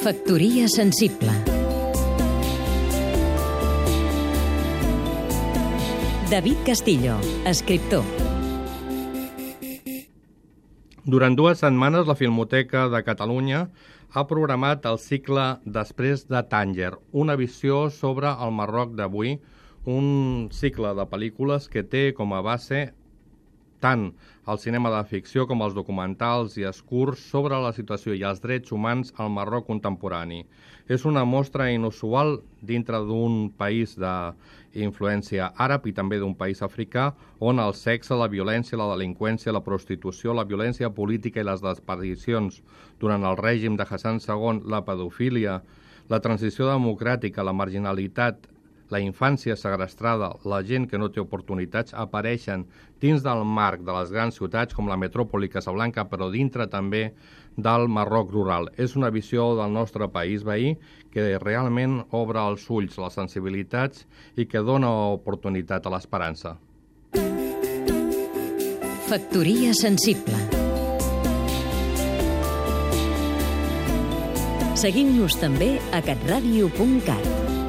Factoria sensible. David Castillo, escriptor. Durant dues setmanes la Filmoteca de Catalunya ha programat el cicle Després de Tànger, una visió sobre el Marroc d'avui, un cicle de pel·lícules que té com a base tant el cinema de ficció com els documentals i escurs sobre la situació i els drets humans al Marroc contemporani. És una mostra inusual dintre d'un país d'influència àrab i també d'un país africà on el sexe, la violència, la delinqüència, la prostitució, la violència política i les desaparicions durant el règim de Hassan II, la pedofília, la transició democràtica, la marginalitat la infància segrestrada, la gent que no té oportunitats, apareixen dins del marc de les grans ciutats com la metròpoli Casablanca, però dintre també del Marroc rural. És una visió del nostre país veí que realment obre els ulls, les sensibilitats i que dona oportunitat a l'esperança. Factoria sensible Seguim-nos també a catradio.cat